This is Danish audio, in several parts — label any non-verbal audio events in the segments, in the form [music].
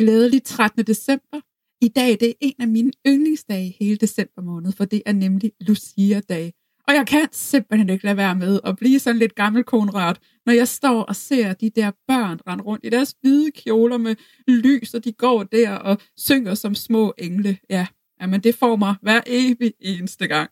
Glædelig 13. december. I dag det er en af mine yndlingsdage i hele december måned, for det er nemlig Lucia-dag. Og jeg kan simpelthen ikke lade være med at blive sådan lidt gammelkonrørt, når jeg står og ser de der børn rende rundt i deres hvide kjoler med lys, og de går der og synger som små engle. Ja, men det får mig hver evig eneste gang.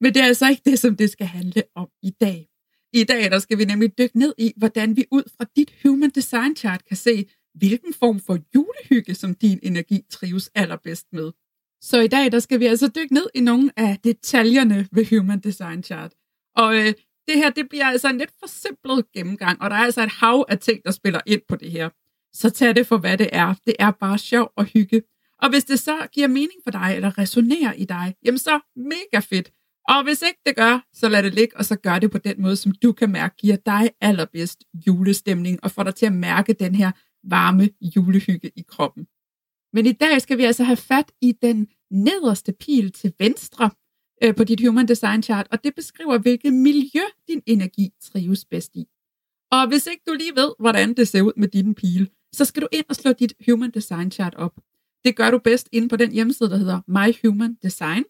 Men det er altså ikke det, som det skal handle om i dag. I dag der skal vi nemlig dykke ned i, hvordan vi ud fra dit Human Design Chart kan se, hvilken form for julehygge, som din energi trives allerbedst med. Så i dag der skal vi altså dykke ned i nogle af detaljerne ved Human Design Chart. Og øh, det her det bliver altså en lidt forsimplet gennemgang, og der er altså et hav af ting, der spiller ind på det her. Så tag det for, hvad det er. Det er bare sjov og hygge. Og hvis det så giver mening for dig, eller resonerer i dig, jamen så mega fedt. Og hvis ikke det gør, så lad det ligge, og så gør det på den måde, som du kan mærke, giver dig allerbedst julestemning, og får dig til at mærke den her varme julehygge i kroppen. Men i dag skal vi altså have fat i den nederste pil til venstre øh, på dit Human Design Chart, og det beskriver, hvilket miljø din energi trives bedst i. Og hvis ikke du lige ved, hvordan det ser ud med din pil, så skal du ind og slå dit Human Design Chart op. Det gør du bedst inde på den hjemmeside, der hedder My Human Design.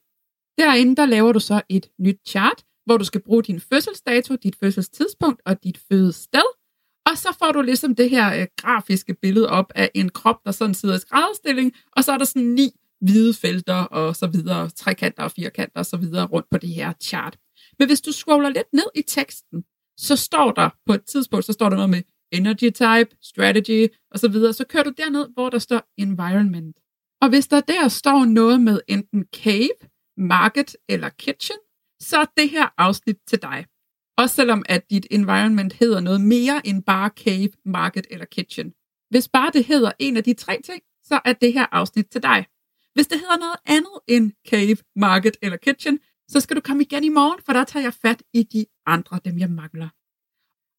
Derinde der laver du så et nyt chart, hvor du skal bruge din fødselsdato, dit fødselstidspunkt og dit fødested. Og så får du ligesom det her øh, grafiske billede op af en krop, der sådan sidder i skrædderstilling, og så er der sådan ni hvide felter og så videre, trekanter og firkanter og så videre rundt på det her chart. Men hvis du scroller lidt ned i teksten, så står der på et tidspunkt, så står der noget med energy type, strategy og så videre. Så kører du derned, hvor der står environment. Og hvis der der står noget med enten cave, market eller kitchen, så er det her afsnit til dig. Også selvom at dit environment hedder noget mere end bare cave, market eller kitchen. Hvis bare det hedder en af de tre ting, så er det her afsnit til dig. Hvis det hedder noget andet end cave, market eller kitchen, så skal du komme igen i morgen, for der tager jeg fat i de andre, dem jeg mangler.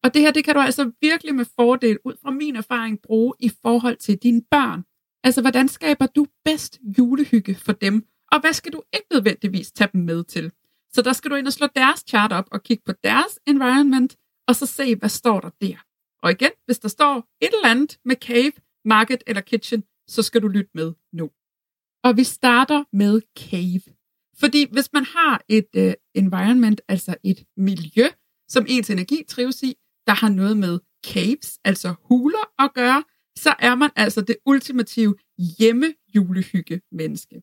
Og det her, det kan du altså virkelig med fordel ud fra min erfaring bruge i forhold til dine børn. Altså, hvordan skaber du bedst julehygge for dem, og hvad skal du ikke nødvendigvis tage dem med til? Så der skal du ind og slå deres chart op og kigge på deres environment, og så se, hvad står der der. Og igen, hvis der står et eller andet med cave, market eller kitchen, så skal du lytte med nu. Og vi starter med cave. Fordi hvis man har et uh, environment, altså et miljø, som ens energi trives i, der har noget med caves, altså huler at gøre, så er man altså det ultimative hjemmejulehygge menneske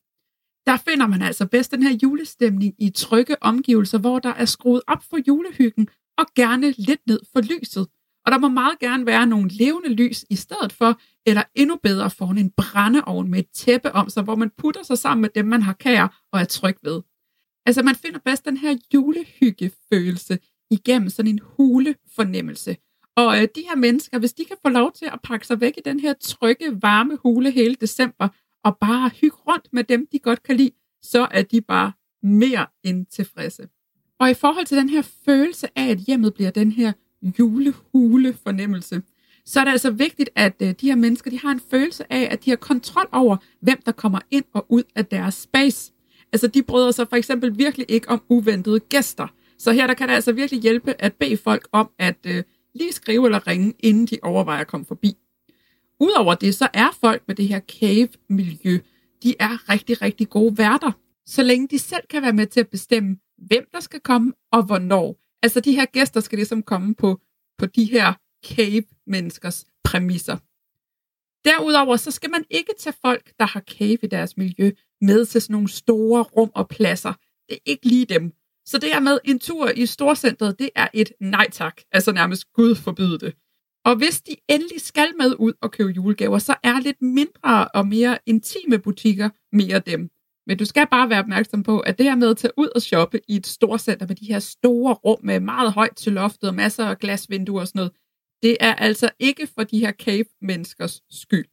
der finder man altså bedst den her julestemning i trygge omgivelser, hvor der er skruet op for julehyggen og gerne lidt ned for lyset. Og der må meget gerne være nogle levende lys i stedet for, eller endnu bedre foran en brændeovn med et tæppe om sig, hvor man putter sig sammen med dem, man har kær og er tryg ved. Altså man finder bedst den her julehyggefølelse igennem sådan en hulefornemmelse. Og øh, de her mennesker, hvis de kan få lov til at pakke sig væk i den her trygge, varme hule hele december, og bare hygge rundt med dem, de godt kan lide, så er de bare mere end tilfredse. Og i forhold til den her følelse af, at hjemmet bliver den her julehule fornemmelse, så er det altså vigtigt, at øh, de her mennesker de har en følelse af, at de har kontrol over, hvem der kommer ind og ud af deres space. Altså de bryder sig for eksempel virkelig ikke om uventede gæster. Så her der kan det altså virkelig hjælpe at bede folk om at øh, lige skrive eller ringe, inden de overvejer at komme forbi. Udover det, så er folk med det her cave-miljø, de er rigtig, rigtig gode værter, så længe de selv kan være med til at bestemme, hvem der skal komme og hvornår. Altså de her gæster skal ligesom komme på, på de her cave-menneskers præmisser. Derudover så skal man ikke tage folk, der har cave i deres miljø, med til sådan nogle store rum og pladser. Det er ikke lige dem. Så det her med en tur i storcentret, det er et nej tak. Altså nærmest Gud forbyde det. Og hvis de endelig skal med ud og købe julegaver, så er lidt mindre og mere intime butikker mere dem. Men du skal bare være opmærksom på, at det her med at tage ud og shoppe i et stort center med de her store rum med meget højt til loftet og masser af glasvinduer og sådan noget, Det er altså ikke for de her cave-menneskers skyld.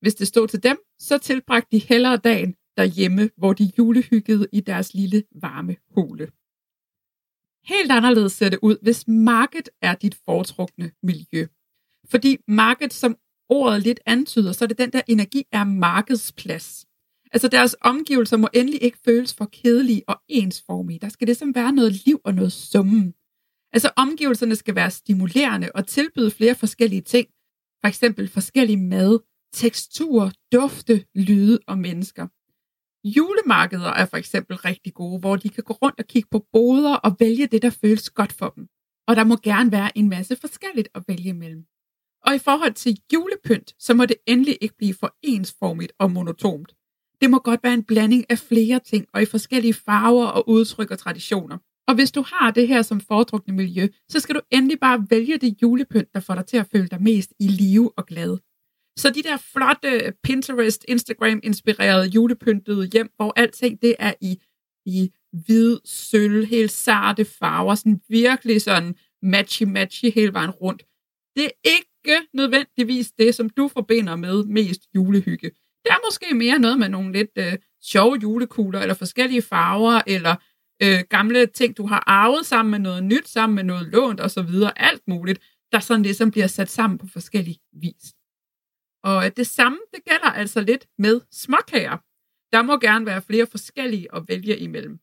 Hvis det stod til dem, så tilbragte de hellere dagen derhjemme, hvor de julehyggede i deres lille varme hule. Helt anderledes ser det ud, hvis markedet er dit foretrukne miljø. Fordi market, som ordet lidt antyder, så er det den der energi er markedsplads. Altså deres omgivelser må endelig ikke føles for kedelige og ensformige. Der skal det som være noget liv og noget summen. Altså omgivelserne skal være stimulerende og tilbyde flere forskellige ting. For eksempel forskellige mad, teksturer, dufte, lyde og mennesker. Julemarkeder er for eksempel rigtig gode, hvor de kan gå rundt og kigge på boder og vælge det, der føles godt for dem. Og der må gerne være en masse forskelligt at vælge imellem. Og i forhold til julepynt, så må det endelig ikke blive for ensformigt og monotont. Det må godt være en blanding af flere ting og i forskellige farver og udtryk og traditioner. Og hvis du har det her som foretrukne miljø, så skal du endelig bare vælge det julepynt, der får dig til at føle dig mest i live og glad. Så de der flotte Pinterest, Instagram-inspirerede julepyntede hjem, hvor alting det er i, i hvid, sølv, helt sarte farver, sådan virkelig sådan matchy-matchy hele vejen rundt. Det er ikke nødvendigvis det, som du forbinder med mest julehygge. Det er måske mere noget med nogle lidt øh, sjove julekugler, eller forskellige farver, eller øh, gamle ting, du har arvet sammen med noget nyt, sammen med noget lånt osv., alt muligt, der sådan ligesom bliver sat sammen på forskellige vis. Og øh, det samme, det gælder altså lidt med småkager. Der må gerne være flere forskellige at vælge imellem.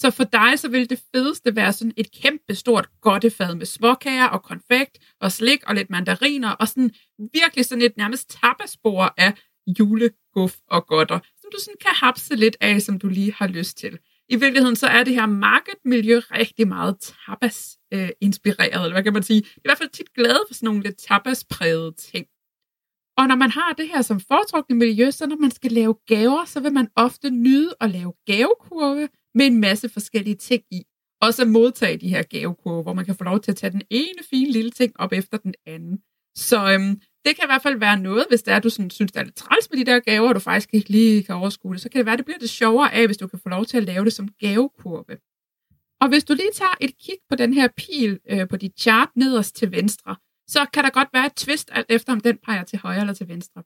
Så for dig, så ville det fedeste være sådan et kæmpe stort godtefad med småkager og konfekt og slik og lidt mandariner og sådan virkelig sådan et nærmest tapasbord af juleguf og godter, som du sådan kan hapse lidt af, som du lige har lyst til. I virkeligheden så er det her marketmiljø rigtig meget tapas-inspireret, øh, eller hvad kan man sige? Jeg er i hvert fald tit glad for sådan nogle lidt tapas-prægede ting. Og når man har det her som foretrukne miljø, så når man skal lave gaver, så vil man ofte nyde at lave gavekurve med en masse forskellige ting i. Også at modtage de her gavekurve, hvor man kan få lov til at tage den ene fine lille ting op efter den anden. Så øhm, det kan i hvert fald være noget, hvis det er, du sådan, synes, det er lidt træls med de der gaver, og du faktisk ikke lige kan overskue det, så kan det være, at det bliver det sjovere af, hvis du kan få lov til at lave det som gavekurve. Og hvis du lige tager et kig på den her pil øh, på dit chart nederst til venstre, så kan der godt være et twist alt efter, om den peger til højre eller til venstre.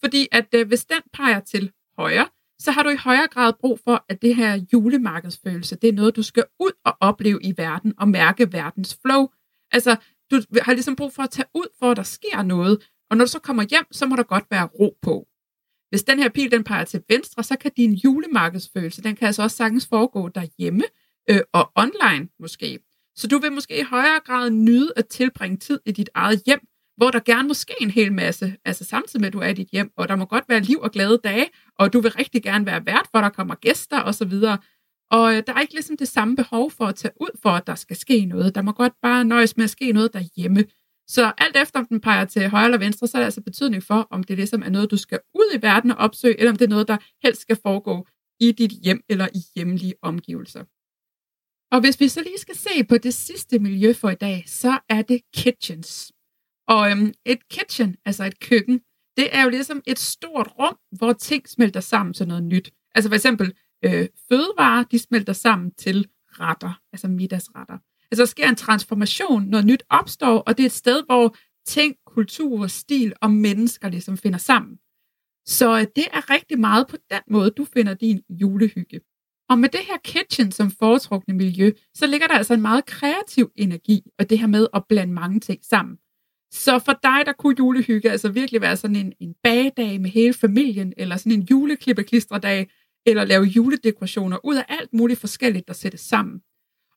Fordi at øh, hvis den peger til højre, så har du i højere grad brug for, at det her julemarkedsfølelse, det er noget, du skal ud og opleve i verden og mærke verdens flow. Altså, du har ligesom brug for at tage ud, for at der sker noget, og når du så kommer hjem, så må der godt være ro på. Hvis den her pil den peger til venstre, så kan din julemarkedsfølelse, den kan altså også sagtens foregå derhjemme øh, og online måske. Så du vil måske i højere grad nyde at tilbringe tid i dit eget hjem, hvor der gerne må ske en hel masse, altså samtidig med, at du er i dit hjem, og der må godt være liv og glade dage, og du vil rigtig gerne være vært, hvor der kommer gæster osv., og øh, der er ikke ligesom det samme behov for at tage ud for, at der skal ske noget. Der må godt bare nøjes med at ske noget derhjemme. Så alt efter om den peger til højre eller venstre, så er det altså betydning for, om det ligesom er noget, du skal ud i verden og opsøge, eller om det er noget, der helst skal foregå i dit hjem eller i hjemlige omgivelser. Og hvis vi så lige skal se på det sidste miljø for i dag, så er det kitchens. Og øhm, et kitchen, altså et køkken, det er jo ligesom et stort rum, hvor ting smelter sammen til noget nyt. Altså for eksempel øh, fødevarer, de smelter sammen til retter, altså middagsretter. Altså der sker en transformation, noget nyt opstår, og det er et sted, hvor ting, kultur, stil og mennesker ligesom finder sammen. Så øh, det er rigtig meget på den måde, du finder din julehygge. Og med det her kitchen som foretrukne miljø, så ligger der altså en meget kreativ energi, og det her med at blande mange ting sammen. Så for dig, der kunne julehygge altså virkelig være sådan en, en bagdag med hele familien, eller sådan en juleklippeklistredag, eller lave juledekorationer ud af alt muligt forskelligt, der sættes sammen.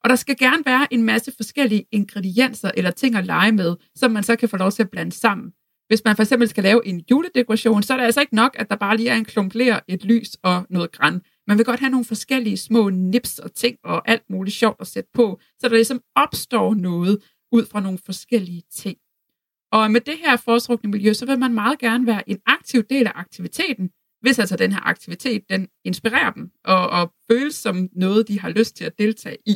Og der skal gerne være en masse forskellige ingredienser eller ting at lege med, som man så kan få lov til at blande sammen. Hvis man for eksempel skal lave en juledekoration, så er det altså ikke nok, at der bare lige er en klump ler, et lys og noget græn. Man vil godt have nogle forskellige små nips og ting og alt muligt sjovt at sætte på, så der ligesom opstår noget ud fra nogle forskellige ting. Og med det her foretrukne miljø, så vil man meget gerne være en aktiv del af aktiviteten, hvis altså den her aktivitet, den inspirerer dem og, og føles som noget, de har lyst til at deltage i,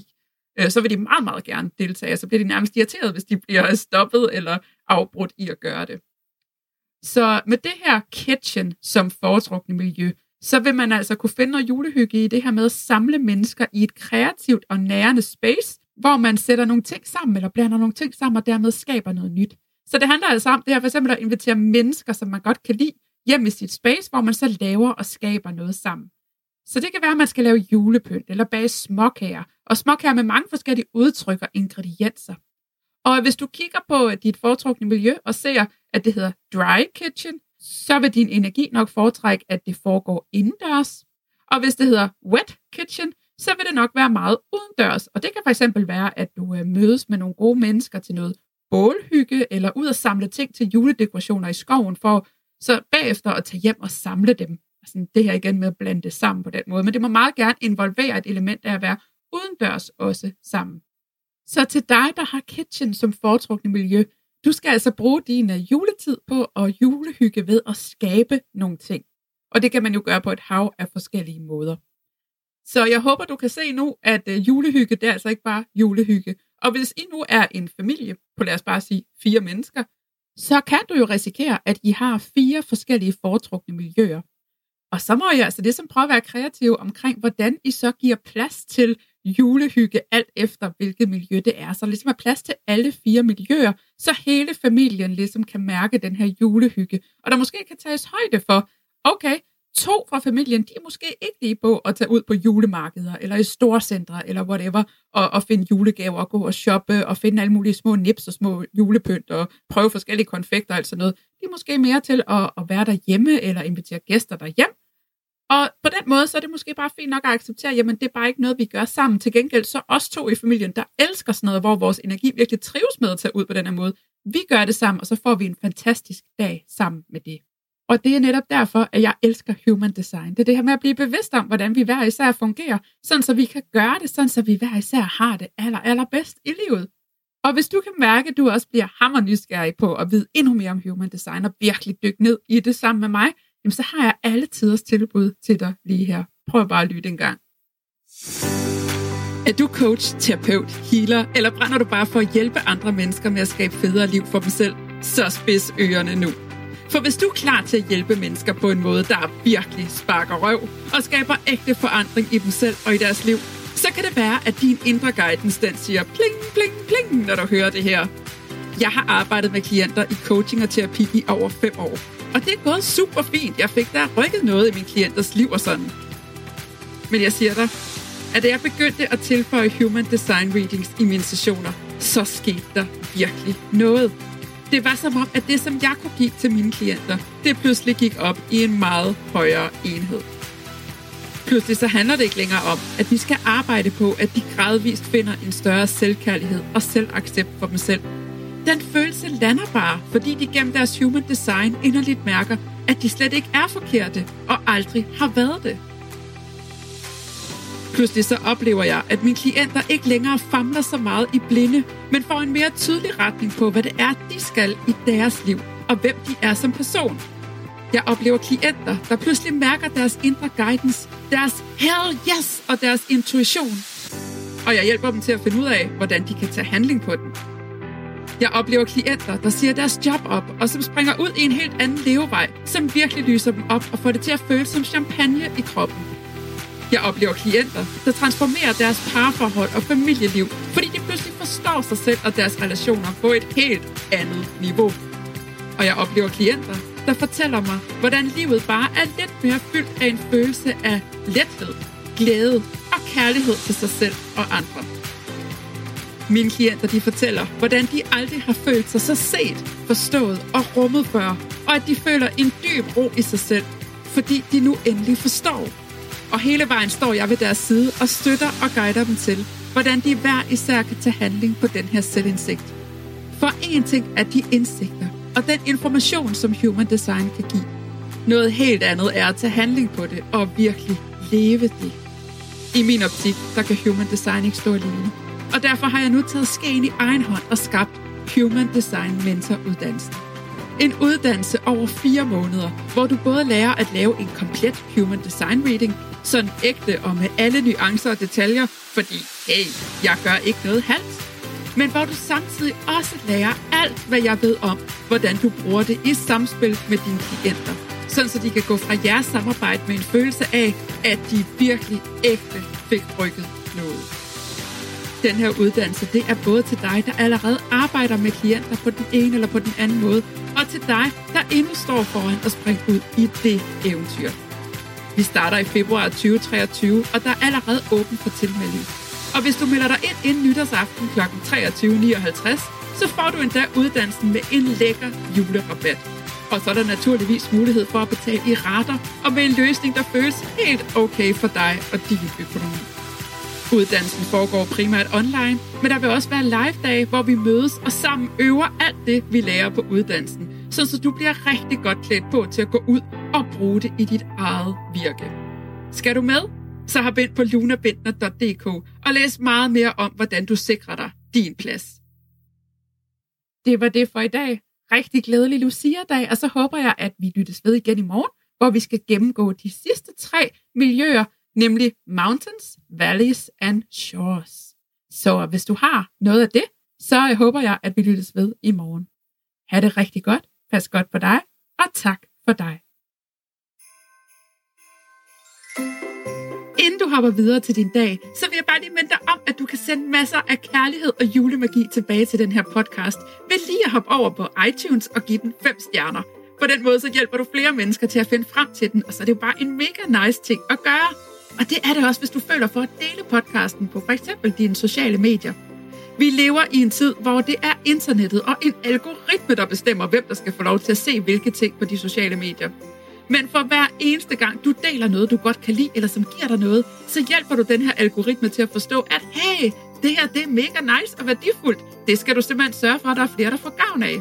øh, så vil de meget, meget gerne deltage, og så bliver de nærmest irriteret, hvis de bliver [laughs] stoppet eller afbrudt i at gøre det. Så med det her kitchen som foretrukne miljø, så vil man altså kunne finde noget julehygge i det her med at samle mennesker i et kreativt og nærende space, hvor man sætter nogle ting sammen, eller blander nogle ting sammen, og dermed skaber noget nyt. Så det handler altså om det her for eksempel at invitere mennesker, som man godt kan lide, hjem i sit space, hvor man så laver og skaber noget sammen. Så det kan være, at man skal lave julepynt eller bage småkager, og småkager med mange forskellige udtryk og ingredienser. Og hvis du kigger på dit foretrukne miljø og ser, at det hedder dry kitchen, så vil din energi nok foretrække, at det foregår indendørs. Og hvis det hedder wet kitchen, så vil det nok være meget udendørs. Og det kan fx være, at du øh, mødes med nogle gode mennesker til noget bålhygge, eller ud og samle ting til juledekorationer i skoven, for så bagefter at tage hjem og samle dem. Altså, det her igen med at blande det sammen på den måde. Men det må meget gerne involvere et element af at være udendørs også sammen. Så til dig, der har kitchen som foretrukne miljø, du skal altså bruge din øh, juletid på at julehygge ved at skabe nogle ting. Og det kan man jo gøre på et hav af forskellige måder. Så jeg håber, du kan se nu, at øh, julehygge, det er altså ikke bare julehygge. Og hvis I nu er en familie på lad os bare sige fire mennesker, så kan du jo risikere, at I har fire forskellige foretrukne miljøer. Og så må I altså det som prøve at være kreativ omkring, hvordan I så giver plads til julehygge, alt efter hvilket miljø det er. Så ligesom er plads til alle fire miljøer, så hele familien ligesom kan mærke den her julehygge. Og der måske kan tages højde for, okay, to fra familien, de er måske ikke lige på at tage ud på julemarkeder, eller i storcentre, eller whatever, og, og finde julegaver, og gå og shoppe, og finde alle mulige små nips og små julepynt, og prøve forskellige konfekter og alt sådan noget. De er måske mere til at, at være derhjemme, eller invitere gæster derhjem. Og på den måde, så er det måske bare fint nok at acceptere, jamen det er bare ikke noget, vi gør sammen. Til gengæld så os to i familien, der elsker sådan noget, hvor vores energi virkelig trives med at tage ud på den her måde. Vi gør det sammen, og så får vi en fantastisk dag sammen med det. Og det er netop derfor, at jeg elsker human design. Det er det her med at blive bevidst om, hvordan vi hver især fungerer, sådan så vi kan gøre det, sådan så vi hver især har det aller, allerbedst i livet. Og hvis du kan mærke, at du også bliver hammer nysgerrig på at vide endnu mere om human design og virkelig dykke ned i det sammen med mig, jamen så har jeg alle tiders tilbud til dig lige her. Prøv bare at lytte en gang. Er du coach, terapeut, healer, eller brænder du bare for at hjælpe andre mennesker med at skabe federe liv for dem selv, så spids ørerne nu. For hvis du er klar til at hjælpe mennesker på en måde, der virkelig sparker røv og skaber ægte forandring i dem selv og i deres liv, så kan det være, at din indre guidance den siger pling, pling, pling, når du hører det her. Jeg har arbejdet med klienter i coaching og terapi i over fem år. Og det er gået super fint. Jeg fik der rykket noget i min klienters liv og sådan. Men jeg siger dig, at da jeg begyndte at tilføje Human Design Readings i mine sessioner, så skete der virkelig noget. Det var som om, at det, som jeg kunne give til mine klienter, det pludselig gik op i en meget højere enhed. Pludselig så handler det ikke længere om, at vi skal arbejde på, at de gradvist finder en større selvkærlighed og selvaccept for dem selv. Den følelse lander bare, fordi de gennem deres human design inderligt mærker, at de slet ikke er forkerte og aldrig har været det. Pludselig så oplever jeg, at mine klienter ikke længere famler så meget i blinde, men får en mere tydelig retning på, hvad det er, de skal i deres liv, og hvem de er som person. Jeg oplever klienter, der pludselig mærker deres indre guidance, deres hell yes og deres intuition. Og jeg hjælper dem til at finde ud af, hvordan de kan tage handling på den. Jeg oplever klienter, der siger deres job op, og som springer ud i en helt anden levevej, som virkelig lyser dem op og får det til at føles som champagne i kroppen. Jeg oplever klienter, der transformerer deres parforhold og familieliv, fordi de pludselig forstår sig selv og deres relationer på et helt andet niveau. Og jeg oplever klienter, der fortæller mig, hvordan livet bare er lidt mere fyldt af en følelse af lethed, glæde og kærlighed til sig selv og andre. Mine klienter de fortæller, hvordan de aldrig har følt sig så set, forstået og rummet før, og at de føler en dyb ro i sig selv, fordi de nu endelig forstår, og hele vejen står jeg ved deres side og støtter og guider dem til, hvordan de hver især kan tage handling på den her selvindsigt. For en ting er de indsigter og den information, som Human Design kan give. Noget helt andet er at tage handling på det og virkelig leve det. I min optik, der kan Human Design ikke stå alene. Og derfor har jeg nu taget skeen i egen hånd og skabt Human Design Mentor-uddannelsen. En uddannelse over fire måneder, hvor du både lærer at lave en komplet Human Design Reading, sådan ægte og med alle nuancer og detaljer, fordi, hey, jeg gør ikke noget halvt. Men hvor du samtidig også lærer alt, hvad jeg ved om, hvordan du bruger det i samspil med dine klienter. Sådan så de kan gå fra jeres samarbejde med en følelse af, at de virkelig ægte fik rykket noget. Den her uddannelse, det er både til dig, der allerede arbejder med klienter på den ene eller på den anden måde, og til dig, der endnu står foran at springe ud i det eventyr. Vi starter i februar 2023, og der er allerede åben for tilmelding. Og hvis du melder dig ind inden nytårsaften kl. 23.59, så får du endda uddannelsen med en lækker julerabat. Og så er der naturligvis mulighed for at betale i rater og med en løsning, der føles helt okay for dig og din økonomi. Uddannelsen foregår primært online, men der vil også være live-dage, hvor vi mødes og sammen øver alt det, vi lærer på uddannelsen, så du bliver rigtig godt klædt på til at gå ud og bruge det i dit eget virke. Skal du med? Så har ind på lunabindner.dk og læs meget mere om, hvordan du sikrer dig din plads. Det var det for i dag. Rigtig glædelig Lucia-dag, og så håber jeg, at vi lyttes ved igen i morgen, hvor vi skal gennemgå de sidste tre miljøer, nemlig Mountains, Valleys and Shores. Så hvis du har noget af det, så håber jeg, at vi lyttes ved i morgen. Ha' det rigtig godt, pas godt på dig, og tak for dig. Inden du hopper videre til din dag, så vil jeg bare lige minde dig om, at du kan sende masser af kærlighed og julemagi tilbage til den her podcast ved lige at hoppe over på iTunes og give den 5 stjerner. På den måde så hjælper du flere mennesker til at finde frem til den, og så er det jo bare en mega nice ting at gøre. Og det er det også, hvis du føler for at dele podcasten på f.eks. dine sociale medier. Vi lever i en tid, hvor det er internettet og en algoritme, der bestemmer, hvem der skal få lov til at se hvilke ting på de sociale medier. Men for hver eneste gang, du deler noget, du godt kan lide, eller som giver dig noget, så hjælper du den her algoritme til at forstå, at hey, det her det er mega nice og værdifuldt. Det skal du simpelthen sørge for, at der er flere, der får gavn af.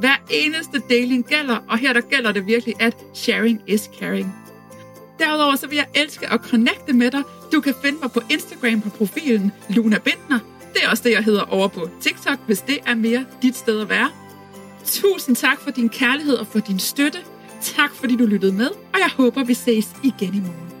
Hver eneste deling gælder, og her der gælder det virkelig, at sharing is caring. Derudover så vil jeg elske at connecte med dig. Du kan finde mig på Instagram på profilen Luna Bindner. Det er også det, jeg hedder over på TikTok, hvis det er mere dit sted at være. Tusind tak for din kærlighed og for din støtte. Tak fordi du lyttede med, og jeg håber, vi ses igen i morgen.